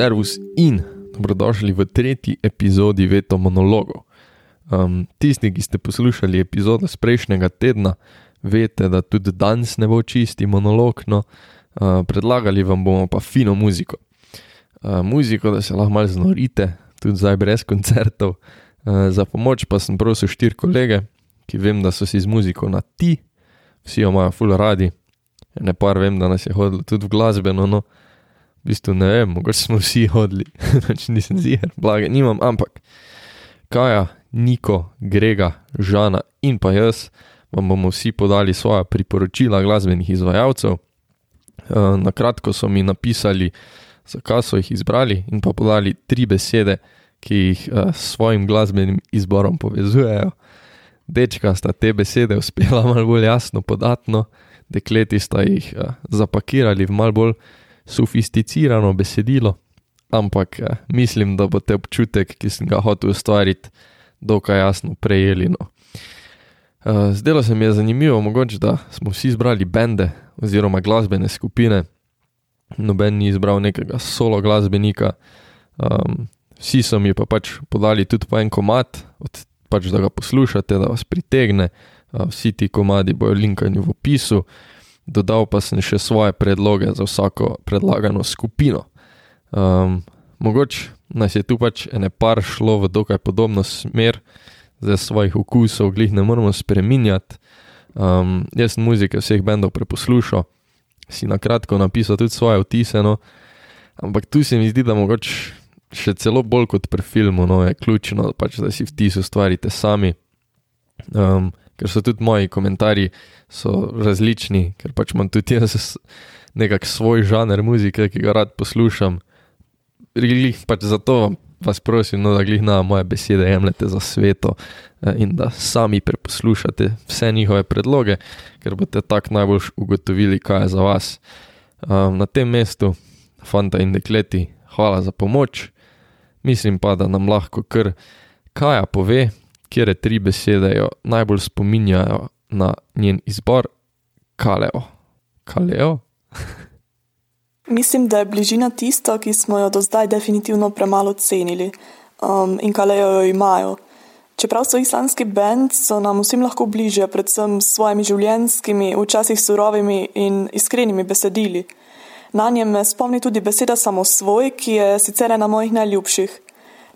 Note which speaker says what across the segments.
Speaker 1: Servus in dobrodošli v tretji epizodi Veto monologov. Um, tisti, ki ste poslušali epizodo z prejšnjega tedna, veste, da tudi danes ne bo čisti monolog, no, uh, predlagali vam bomo pa fino muziko. Uh, muziko, da se lahko malo znorite, tudi zdaj brez koncertov. Uh, za pomoč pa sem prosil štiri kolege, ki vem, da so si z muziko na ti, vsi jo imajo full radi. Ne pa vem, da nas je hodilo tudi v glasbeno, no, v bistvu ne vem, mogoče smo vsi hodili, pač nisem ziger, blage nimam, ampak Kaja, Niko, Grega, Žana in pa jaz vam bomo vsi podali svoje priporočila glasbenih izvajalcev. Eh, na kratko so mi napisali, zakaj so jih izbrali, in pa podali tri besede, ki jih eh, s svojim glasbenim izborom povezujejo. Dečka sta te besede uspela malo bolj jasno podatno, dekleti sta jih eh, zapakirali v malo bolj sofisticirano besedilo, ampak eh, mislim, da boste občutek, ki sem ga hotel ustvariti, dokaj jasno prejeli. No. Uh, zdelo se mi je zanimivo, mogoče, da smo vsi izbrali bende oziroma glasbene skupine, noben ni izbral nekega solo glasbenika, um, vsi so mi pa pač podali tudi po en komat, pač da ga poslušate, da vas pritegne, uh, vsi ti komadi bojo linkani v opisu dodal pa sem še svoje predloge za vsako predlagano skupino. Um, mogoče nas je tu pač ene par šlo v dokaj podobno smer, zdaj svojih okusov, glih ne moramo spremenjati. Um, jaz sem muzike vseh bendov preposlušal, si na kratko napisal tudi svoje vtise, no, ampak tu se mi zdi, da mogoče še celo bolj kot pri filmu, no, je ključno, pač, da si vtis ustvarite sami. Um, ker so tudi moji komentarji različni, ker pač imam tudi jaz nekak svoj žanr muzike, ki ga rad poslušam. Glih pač zato vas prosim, no, da glih na moje besede jemljete za sveto eh, in da sami preposlušate vse njihove predloge, ker boste tako najbolj ugotovili, kaj je za vas. Um, na tem mestu, fanta in dekleti, hvala za pomoč. Mislim pa, da nam lahko kar Kaja pove, kjer tri besede jo najbolj spominjajo na njen izbor, Kaleo. Kaleo?
Speaker 2: Mislim, da je bližina tisto, ki smo jo do zdaj definitivno premalo cenili um, in Kaleo jo imajo. Čeprav so islamski bend, so nam vsem lahko bližje, predvsem s svojimi življenjskimi, včasih surovimi in iskrenimi besedili. Na njem me spomni tudi beseda samosvoj, ki je sicer ena mojih najljubših.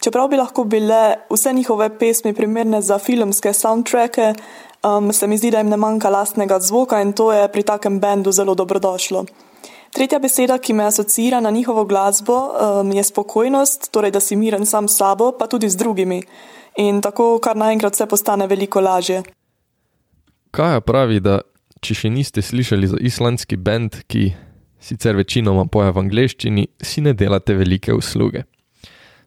Speaker 2: Čeprav bi lahko bile vse njihove pesmi primerne za filmske soundtracke, um, se mi zdi, da jim ne manjka lastnega zvoka in to je pri takem bendu zelo dobrodošlo. Tretja beseda, ki me asocira na njihovo glasbo, um, je spokojnost, torej da si miren sam s sabo, pa tudi z drugimi. In tako kar naenkrat vse postane veliko lažje.
Speaker 1: Kaj pravi, da če še niste slišali za islandski bend, ki sicer večinoma poje v angleščini, si ne delate velike usluge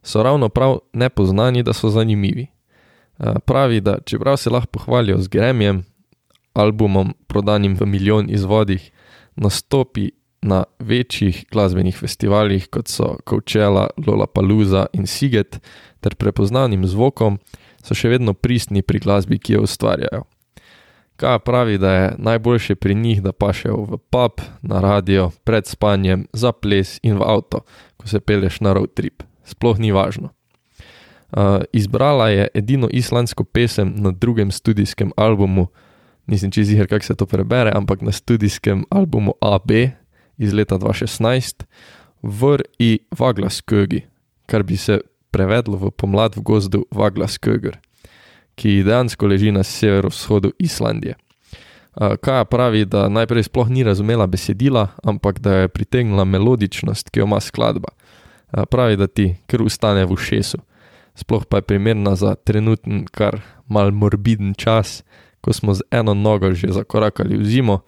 Speaker 1: so ravno prav nepoznani, da so zanimivi. Eh, pravi, da čeprav se lahko pohvalijo z gremjem, albumom prodanim v milijon izvodih, nastopi na večjih glasbenih festivalih, kot so Coachella, Lollapalooza in Siget, ter prepoznanim zvokom, so še vedno pristni pri glasbi, ki jo ustvarjajo. Kaj pravi, da je najboljše pri njih, da pašejo v pub, na radio, pred spanjem, za ples in v avto, ko se peleš na road trip sploh ni važno. Uh, izbrala je edino islandsko pesem na drugem studijskem albumu, nisem čez jih, kako se to prebere, ampak na studijskem albumu AB iz leta 2016, Vr i Vaglas Kögi, kar bi se prevedlo v pomlad v gozdu Vaglas Köger, ki dejansko leži na severovzhodu Islandije. Uh, Kaja pravi, da najprej sploh ni razumela besedila, ampak da je pritegnila melodičnost, ki jo ima skladba pravi, da ti kar ustane v ušesu. Sploh pa je primerna za trenutni, kar mal morbiden čas, ko smo z eno nogo že zakorakali v zimo,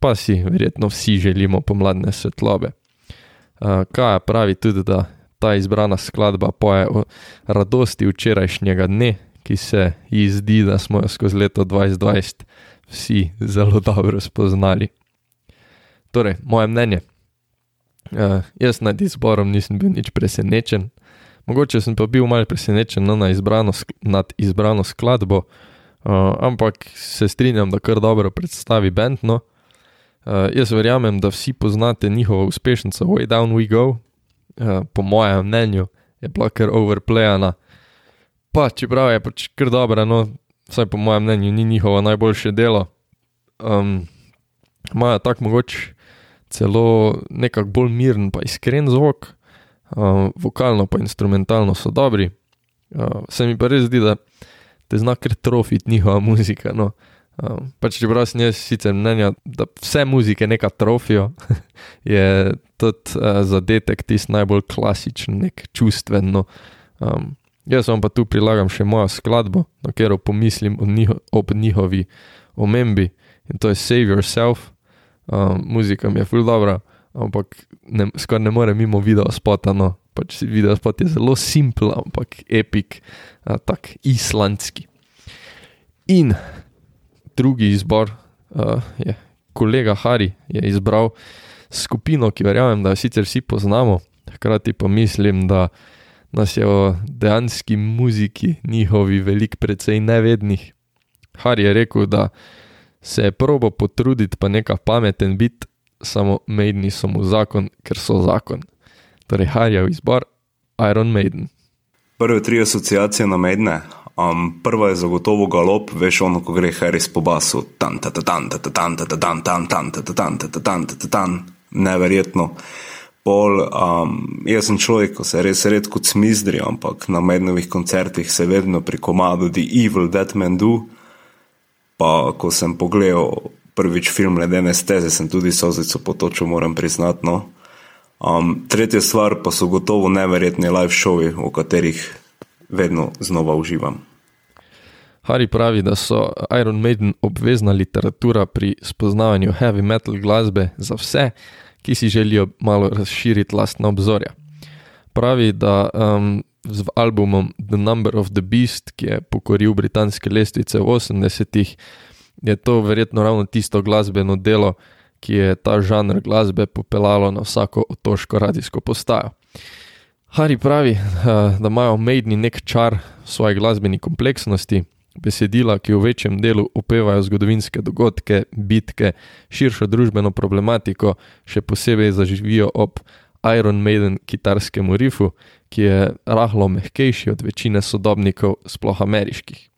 Speaker 1: pa si verjetno vsi želimo pomladne svetlobe. Kaj pravi tudi, da ta izbrana skladba poje o radosti včerajšnjega dne, ki se ji zdi, da smo jo skozi leto 2020 vsi zelo dobro spoznali. Torej, moje mnenje. Uh, jaz nad izborom nisem bil nič presenečen, mogoče sem pa bil malce presenečen no, na izbrano, nad izbrano skladbo, uh, ampak se strinjam, da kar dobro predstavi bend. No. Uh, jaz verjamem, da vsi poznate njihovo uspešnico Way Down We Go, uh, po mojem mnenju, je bila kar overplayana. Pa čeprav je pač kar dobra, no, vsaj po mojem mnenju, ni njihovo najboljše delo. Um, Imajo tako mogoče celo nekako bolj miren, pa iskren zvok, uh, vokalno pa instrumentalno so dobri. Uh, se mi pa res zdi, da te zna kar trofiti njihova muzika. No. Uh, pač čeprav sem jaz sicer mnenja, da vse muzike neka trofijo, je tudi uh, zadetek tisti najbolj klasičen, nek čustven. No. Um, jaz vam pa tu prilagam še mojo skladbo, na katero pomislim njiho, ob njihovi omembi in to je Save Yourself. Um, muzika mi je full dobro, ampak ne, skoraj ne morem mimo video spota. No. Pač video spot je zelo simpel, ampak epic, uh, tak islandski. In drugi izbor uh, je kolega Hari, je izbral skupino, ki verjamem, da jo sicer vsi poznamo, hkrati pa mislim, da nas je o dejanski muziki njihovi veliko precej nevednih. Hari je rekel, da Se je probo potruditi, pa neka pameten bit, samo Maidni so mu zakon, ker so zakon. Torej, Harjev izbor, Iron Maiden.
Speaker 3: Prve tri asociacije na Maidne. Um, prva je zagotovo galop, veš ono, ko gre Harris po basu. Tan, ta, ta, tan, ta, ta, tan, ta, ta, tan, tan, tan, ta, ta, tan, ta, ta, tan, ta, ta, tan. Neverjetno. Pol, um, jaz sem človek, ko se res redko cmizdri, ampak na mednovih koncertih se vedno pri komadu The Evil That Men Do pa ko sem pogledal prvič film Ledene steze, sem tudi sozico potočil, moram priznati. No. Um, tretja stvar pa so gotovo neverjetni live showi, v katerih vedno znova uživam.
Speaker 1: Hari pravi, da so Iron Maiden obvezna literatura pri spoznavanju heavy metal glasbe za vse, ki si želijo malo razširiti lastna obzorja. Pravi, da um, z albumom The Number of the Beast, ki je pokoril britanske lestvice v 80-ih, je to verjetno ravno tisto glasbeno delo, ki je ta žanr glasbe popeljalo na vsako otoško radijsko postajo. Hari pravi, eh, da imajo Maidni nek čar svoje glasbeni kompleksnosti, besedila, ki v večjem delu opevajo zgodovinske dogodke, bitke, širšo družbeno problematiko, še posebej zaživijo ob Iron Maiden kitarskemu rifu, ki je rahlo mehkejši od večine sodobnikov, sploh ameriških.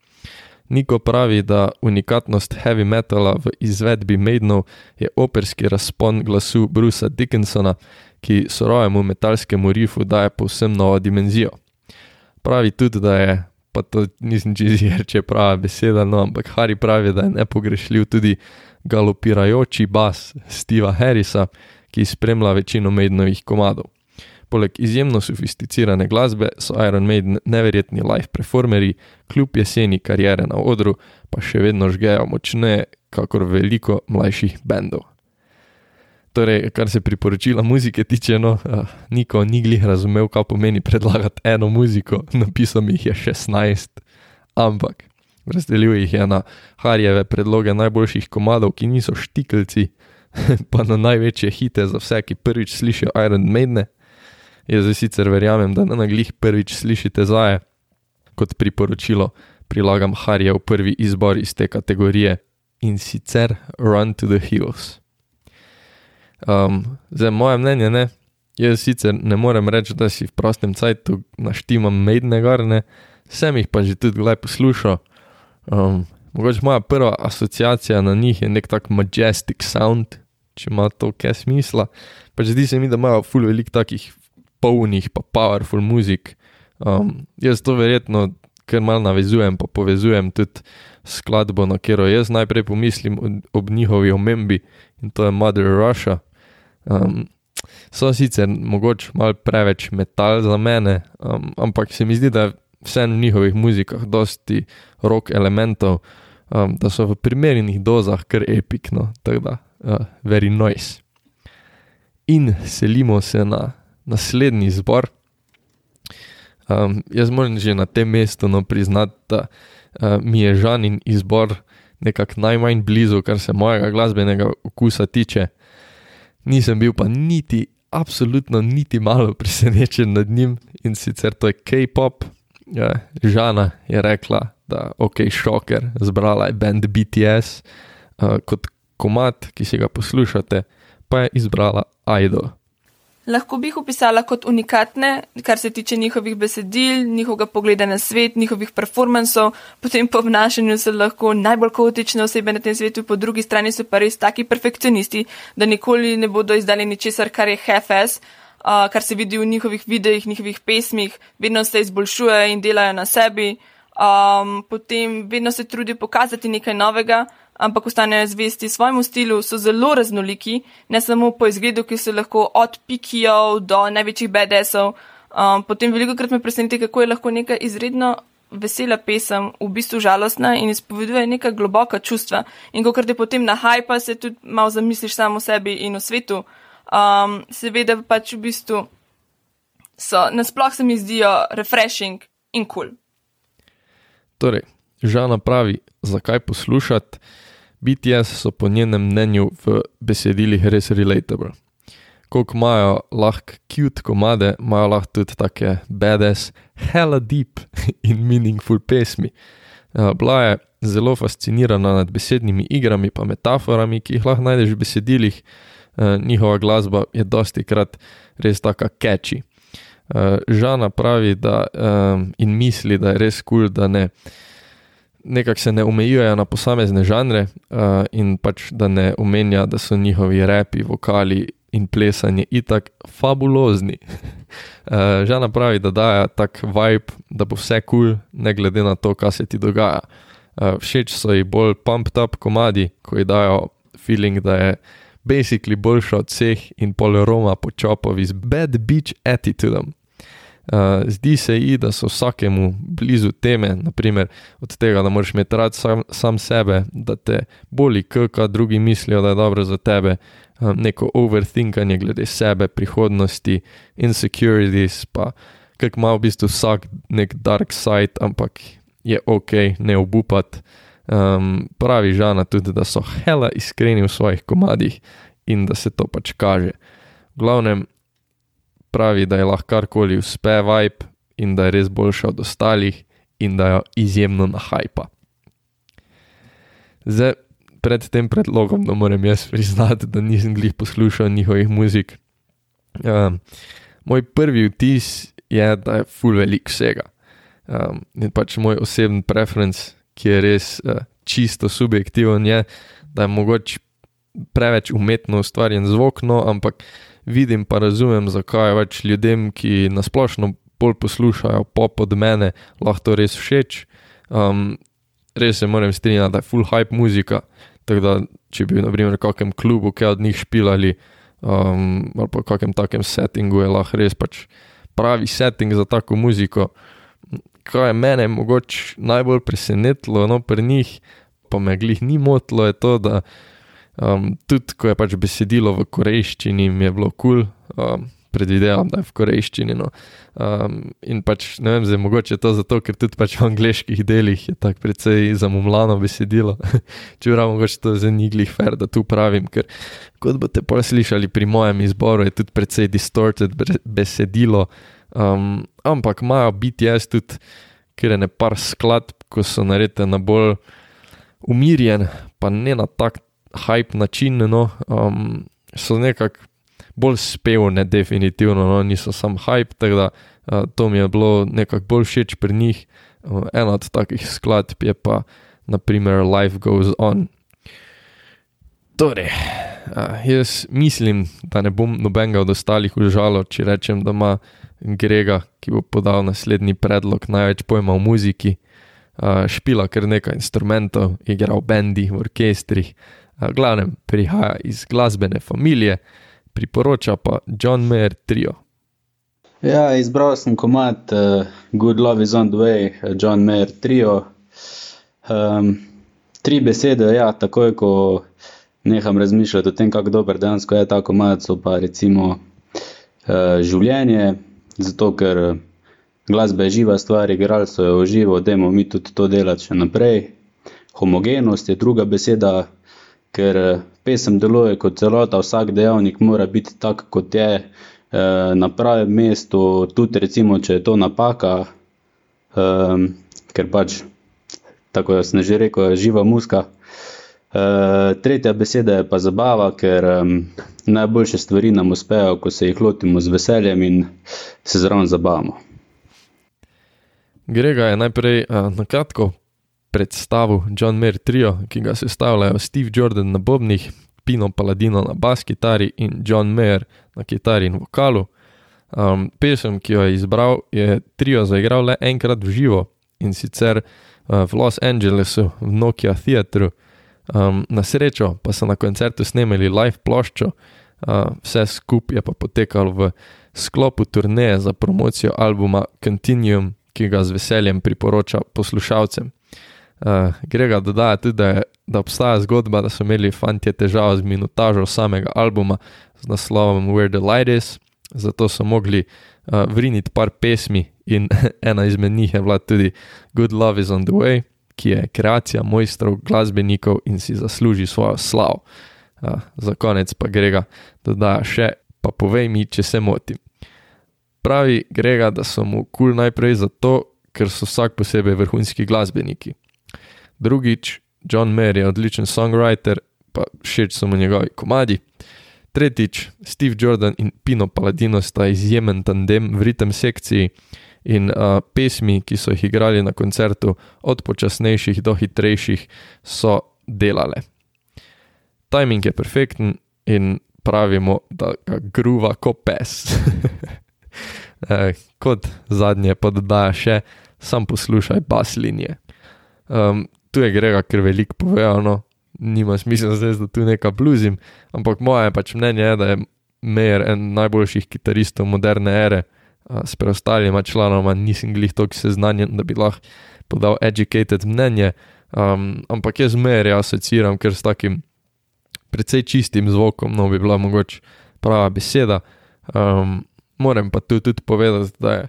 Speaker 1: Niko pravi, da unikatnost heavy metala v izvedbi Maidenov je operski razpon glasu Brucea Dickinsona, ki sorojemu metalskemu rifu daje povsem novo dimenzijo. Pravi tudi, da je, pa to nisem čisto če prava beseda, no, ampak Harry pravi, da je nepogrešljiv tudi galopirajoči bas Steva Harrisa, ki spremlja večino Maidenovih komadov. Poleg izjemno sofisticirane glasbe so Iron Maiden neverjetni live performeri, kljub jeseni karijere na odru, pa še vedno žgejo močneje, kakor veliko mlajših bendov. Torej, kar se priporočila muzike tiče, no, niko ni glih razumel, kaj pomeni predlagati eno muziko, napisal jih je 16, ampak razdelil jih je na Harjeve predloge najboljših komadov, ki niso štikelci, pa na največje hite za vse, ki prvič slišijo Iron Maiden. Jaz zdaj sicer verjamem, da na glih prvič slišite zaje, kot priporočilo prilagam Harjev prvi izbor iz te kategorije in sicer Run to the Hills. Um, za moje mnenje, ne, jaz sicer ne morem reči, da si v prostem cajtu naštimam Maidene garne, sem jih pa že tudi gledaj poslušal. Um, Mogoče moja prva asociacija na njih je nek tak majestic sound, če ima to kaj smisla. Pač zdi se mi, da imajo ful velik takih polnih, pa powerful muzik. Um, jaz to verjetno kar mal navezujem, pa povezujem tudi skladbo, na katero jaz najprej pomislim ob njihovi omembi in to je Mother Russia. Um, so sicer mogoče mal preveč metal za mene, um, ampak se mi zdi, da je vse v njihovih muzikah dosti rock elementov, um, da so v primernih dozah kar epikno, tako da, uh, very noise. In selimo se na naslednji zbor. Um, jaz moram že na tem mestu no, priznati, da uh, mi je žanin izbor nekako najmanj blizu, kar se mojega glasbenega okusa tiče. Nisem bil pa niti, absolutno niti malo presenečen nad njim in sicer to je K-pop. Ja, Žana je rekla, da ok, šoker, zbrala je band BTS, uh, kot komat, ki si ga poslušate, pa je izbrala Idol.
Speaker 4: Lahko bi jih opisala kot unikatne, kar se tiče njihovih besedil, njihovega pogleda na svet, njihovih performansov, potem po obnašanju so lahko najbolj kaotične osebe na tem svetu, po drugi strani so pa res taki perfekcionisti, da nikoli ne bodo izdali ničesar, kar je hefes, uh, kar se vidi v njihovih videih, njihovih pesmih, vedno se izboljšujejo in delajo na sebi, um, potem vedno se trudijo pokazati nekaj novega ampak ostanejo zvesti svojemu stilu, so zelo raznoliki, ne samo po izgledu, ki so lahko od pikijev do največjih BDS-ov. Um, potem veliko krat me preseneti, kako je lahko neka izredno vesela pesem v bistvu žalostna in izpoveduje neka globoka čustva. In ko krat je potem na hajpa, se tudi malo zamisliš samo o sebi in o svetu. Um, seveda pač v bistvu so, nasploh se mi zdijo refreshing in kul. Cool.
Speaker 1: Torej, Žana pravi, zakaj poslušati. BTS so po njenem mnenju v besedilih res relatable. Koliko imajo lahko cute komade, imajo lahko tudi take badass, hella deep in meaningful pesmi. Bila je zelo fascinirana nad besednimi igrami in metaforami, ki jih lahko najdeš v besedilih. Njihova glasba je dosti krat res tako catchy. Žana pravi, da in misli, da je res kul, cool, da ne nekako se ne omejujejo na posamezne žanre uh, in pač da ne omenja, da so njihovi repi, vokali in plesanje itak fabulozni. uh, Žana pravi, da daje tak vibe, da bo vse kul, cool, ne glede na to, kaj se ti dogaja. Uh, všeč so ji bolj pumped up komadi, ko ji dajo feeling, da je basically boljša od vseh in pol Roma po čopovi z bad beach attitudom. Uh, zdi se ji, da so vsakemu blizu teme, naprimer od tega, da moraš imeti rad sam, sam sebe, da te boli, kaj drugi mislijo, da je dobro za tebe, um, neko overthinkanje glede sebe, prihodnosti, insecurities, pa kak ima v bistvu vsak nek dark side, ampak je ok, ne obupati. Um, pravi žana tudi, da so hela iskreni v svojih komadih in da se to pač kaže. V glavnem, pravi, da je lahko karkoli uspe vibe in da je res boljša od ostalih in da jo izjemno nahajpa. Zdaj, pred tem predlogom, da moram jaz priznati, da nisem glih poslušal njihovih muzik. Um, moj prvi vtis je, da je full velik vsega. Um, in pač moj osebni preference, ki je res uh, čisto subjektiven, je, da je mogoče preveč umetno ustvarjen zvok, no, ampak vidim pa razumem, zakaj je več ljudem, ki nasplošno bolj poslušajo pop od mene, lahko to res všeč. Um, res se moram strinjati, da je full hype muzika. Tako da, če bi naprimer v kakem klubu kaj od njih špilali, um, ali pa v kakem takem settingu, je lahko res pač pravi setting za tako muziko. Kaj je mene mogoče najbolj presenetilo no, pri njih, pa me glih ni motilo, je to, da Um, tudi ko je pač besedilo v korejščini, mi je bilo kul, cool, um, predvidevam, da je v korejščini. No. Um, in pač ne vem, zdaj mogoče je to zato, ker tudi pač v angliških delih je tako precej zamumljano besedilo. Čeprav mogoče to zdaj ni glih fair, da tu pravim, ker kot boste pa slišali pri mojem izboru, je tudi precej distorted besedilo. Um, ampak imajo BTS tudi, ker je ne par skladb, ko so naredjene na bolj umirjen, pa ne na tak hype način, no, um, so nekako bolj spevne, definitivno, no, niso samo hype, tako da uh, to mi je bilo nekako bolj všeč pri njih. Uh, ena od takih skladb je pa, naprimer, Life Goes On. Torej, uh, jaz mislim, da ne bom nobenega od ostalih užalil, če rečem, da ima Grega, ki bo podal naslednji predlog, največ pojma o muziki. Uh, špila kar nekaj instrumentov, igra v bendi, v orkestrih, glavnem prihaja iz glasbene familije, priporoča pa John Mayer trio.
Speaker 5: Ja, izbral sem komat uh, Good Love is on the Way, John Mayer trio. Um, tri besede, ja, takoj ko neham razmišljati o tem, kako dober dejansko je ta komat, so pa recimo uh, življenje, zato ker glasba je živa stvar, igralstvo je živo, dajmo mi tudi to delati še naprej. Homogenost je druga beseda, ker eh, pesem deluje kot celota, vsak dejavnik mora biti tak, kot je eh, na pravem mestu, tudi recimo, če je to napaka, um, ker pač, tako jaz ne že rekel, je živa muska. Uh, tretja beseda je pa zabava, ker um, najboljše stvari nam uspejo, ko se jih lotimo z veseljem in se zraven zabavamo.
Speaker 1: Grega je najprej na kratko predstavil John Mayer trio, ki ga sestavljajo Steve Jordan na bobnih, Pino Paladino na bas kitari in John Mayer na kitari in vokalu. Um, pesem, ki jo je izbral, je trio zaigral le enkrat v živo in sicer uh, v Los Angelesu, v Nokia Theatru. Um, na srečo pa so na koncertu snemali live ploščo, uh, vse skupaj je pa potekalo v sklopu turneje za promocijo albuma Continuum, ki ga z veseljem priporoča poslušalcem. Uh, Grega dodaja tudi, da, je, da obstaja zgodba, da so imeli fanti težave z minutažo samega albuma z naslovom Where the Light is, zato so mogli uh, vriniti par pesmi in ena izmed njih je bila tudi Good Love is on the Way, ki je kreacija mojstrov, glasbenikov in si zasluži svojo slavo. Uh, za konec pa Grega dodaja še, pa povej mi, če se motim. Pravi Grega, da so mu kul cool najprej zato, ker so vsak posebej vrhunski glasbeniki. Drugič, John Mayer je odličen songwriter, pa všeč so mu njegovi komadi. Tretjič, Steve Jordan in Pino Paladino sta izjemen tandem v ritem sekciji in uh, pesmi, ki so jih igrali na koncertu, od počasnejših do hitrejših, so delale. Timing je perfekten in pravimo, da ga gruva kot pes. eh, kot zadnje pa dodaja še, sam poslušaj bas linije. Um, tu je grega, ker veliko povejo, no, nima smisla zdaj, da tu nekaj bluzim, ampak moje pač mnenje je, da je Meyer en najboljših kitaristov moderne ere, uh, s preostalima članoma nisem glih toliko seznanjen, da bi lahko podal educated mnenje, um, ampak jaz Meyerja asociiram ker s takim precej čistim zvokom, no bi bila mogoče prava beseda. Um, moram pa tu tudi povedati, da je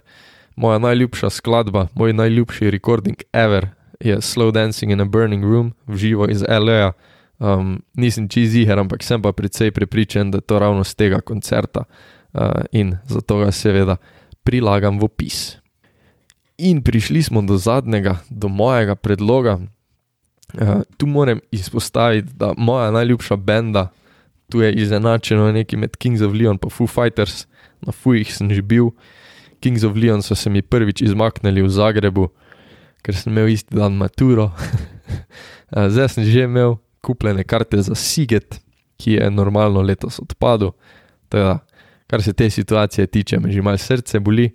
Speaker 1: moja najljubša skladba, moj najljubši recording ever je Slow Dancing in a Burning Room, v živo iz L.A. Um, nisem jih, ampak sem pa precej prepričan, da je to ravno z tega koncerta uh, in zato ga seveda prilagam v opis. In prišli smo do zadnjega, do mojega predloga. Uh, tu moram izpostaviti, da moja najljubša benda, tu je izenačeno nekaj med Kings of Leon in Foo Fighters, na Fujih sem že bil. Kings of Leon so se mi prvič izmaknili v Zagrebu, ker sem imel isti dan maturo. Zdaj sem že imel kupljene karte za Siget, ki je normalno letos odpadel. Teda, kar se te situacije tiče, me že malo srce boli.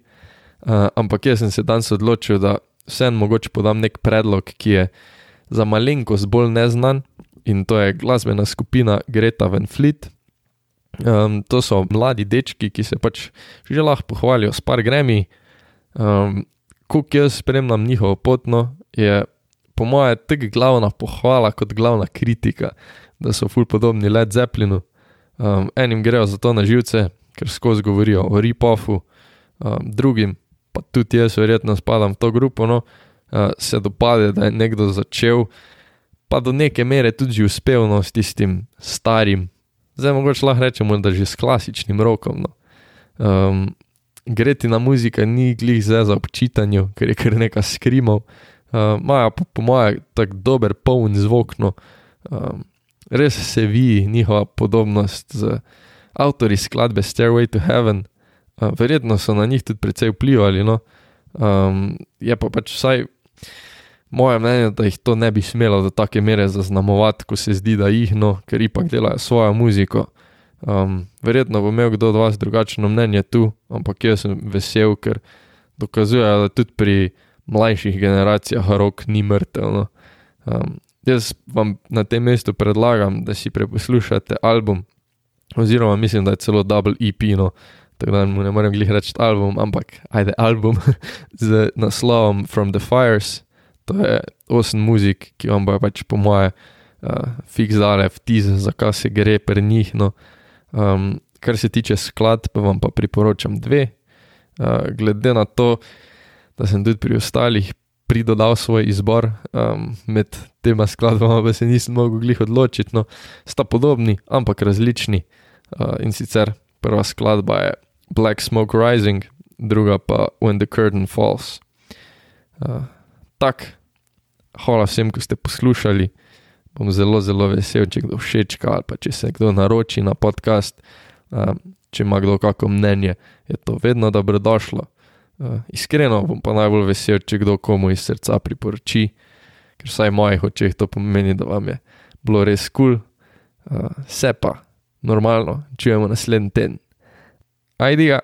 Speaker 1: Uh, ampak jaz sem se danes odločil, da vseeno mogoče podam nek predlog, ki je za malenkost bolj neznan in to je glasbena skupina Greta Van Fleet. Um, to so mladi dečki, ki se pač že lahko pohvalijo s par gremi. Um, ko jaz spremljam njihovo potno, je po mojem tako glavna pohvala kot glavna kritika, da so ful podobni Led Zeppelinu. Um, enim grejo za to na živce, ker skozi govorijo o ripofu, um, drugim, pa tudi jaz verjetno spadam v to grupo, no, uh, se dopade, da je nekdo začel, pa do neke mere tudi uspel no, s tistim starim. Zdaj mogoče lahko rečemo, da že s klasičnim rokom. No. Um, gretina muzika ni glih zdaj za občitanje, ker je kar nekaj skrimov, imajo uh, pa po mojem tako dober, poln zvok. No, um, res se vidi njihova podobnost z avtori skladbe Stairway to Heaven, uh, verjetno so na njih tudi precej vplivali. No, um, je pa pač vsaj. Moje mnenje je, da jih to ne bi smelo do take mere zaznamovati, ko se zdi, da jih, no, ker ipak delajo svojo muziko. Um, verjetno bo imel kdo od vas drugačno mnenje tu, ampak jaz sem vesel, ker dokazuje, da tudi pri mlajših generacijah rok ni mrtev. No. Um, jaz vam na tem mestu predlagam, da si preposlušate album, oziroma mislim, da je celo Double EP, no, tako da mu ne morem glih reči album, ampak ajde album z naslovom From the Fires. To je osem muzik, ki vam bojo pač po moje uh, fiks dale vtis, zakaj se gre pri njih. No. Um, kar se tiče skladb, vam pa priporočam dve. Uh, glede na to, da sem tudi pri ostalih pridodal svoj izbor um, med tema skladbama, pa se nisem mogel glih odločiti. No, sta podobni, ampak različni. Uh, in sicer prva skladba je Black Smoke Rising, druga pa When the Curtain Falls. Uh, tak, hvala vsem, ki ste poslušali bom zelo, zelo vesel, če kdo všečka ali pa če se kdo naroči na podcast. Um, če ima kdo kako mnenje, je to vedno dobrodošlo. Uh, iskreno bom pa najbolj vesel, če kdo komu iz srca priporoči, ker vsaj v mojih očeh to pomeni, da vam je bilo res kul, cool. uh, se pa, normalno, čujemo naslednji teden. Ajdi ga.